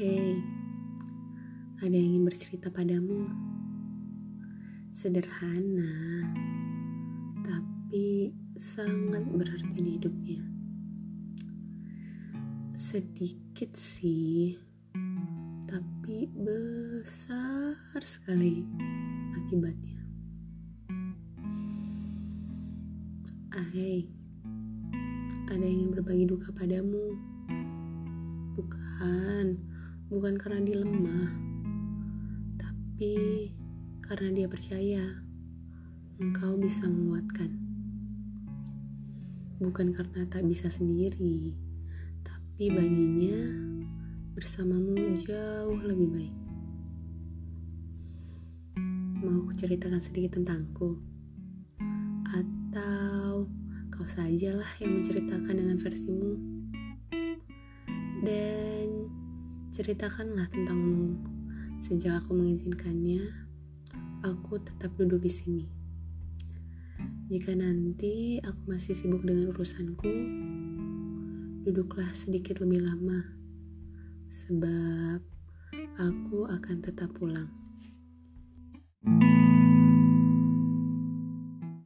ada yang ingin bercerita padamu. Sederhana, tapi sangat berarti di hidupnya. Sedikit sih, tapi besar sekali akibatnya. Ahai, ada yang ingin berbagi duka padamu. Bukan, bukan karena dia lemah, tapi karena dia percaya engkau bisa menguatkan. Bukan karena tak bisa sendiri, tapi baginya bersamamu jauh lebih baik. Mau ceritakan sedikit tentangku? Atau kau sajalah yang menceritakan dengan versimu? Dan ceritakanlah tentangmu. Sejak aku mengizinkannya, aku tetap duduk di sini. Jika nanti aku masih sibuk dengan urusanku, duduklah sedikit lebih lama, sebab aku akan tetap pulang.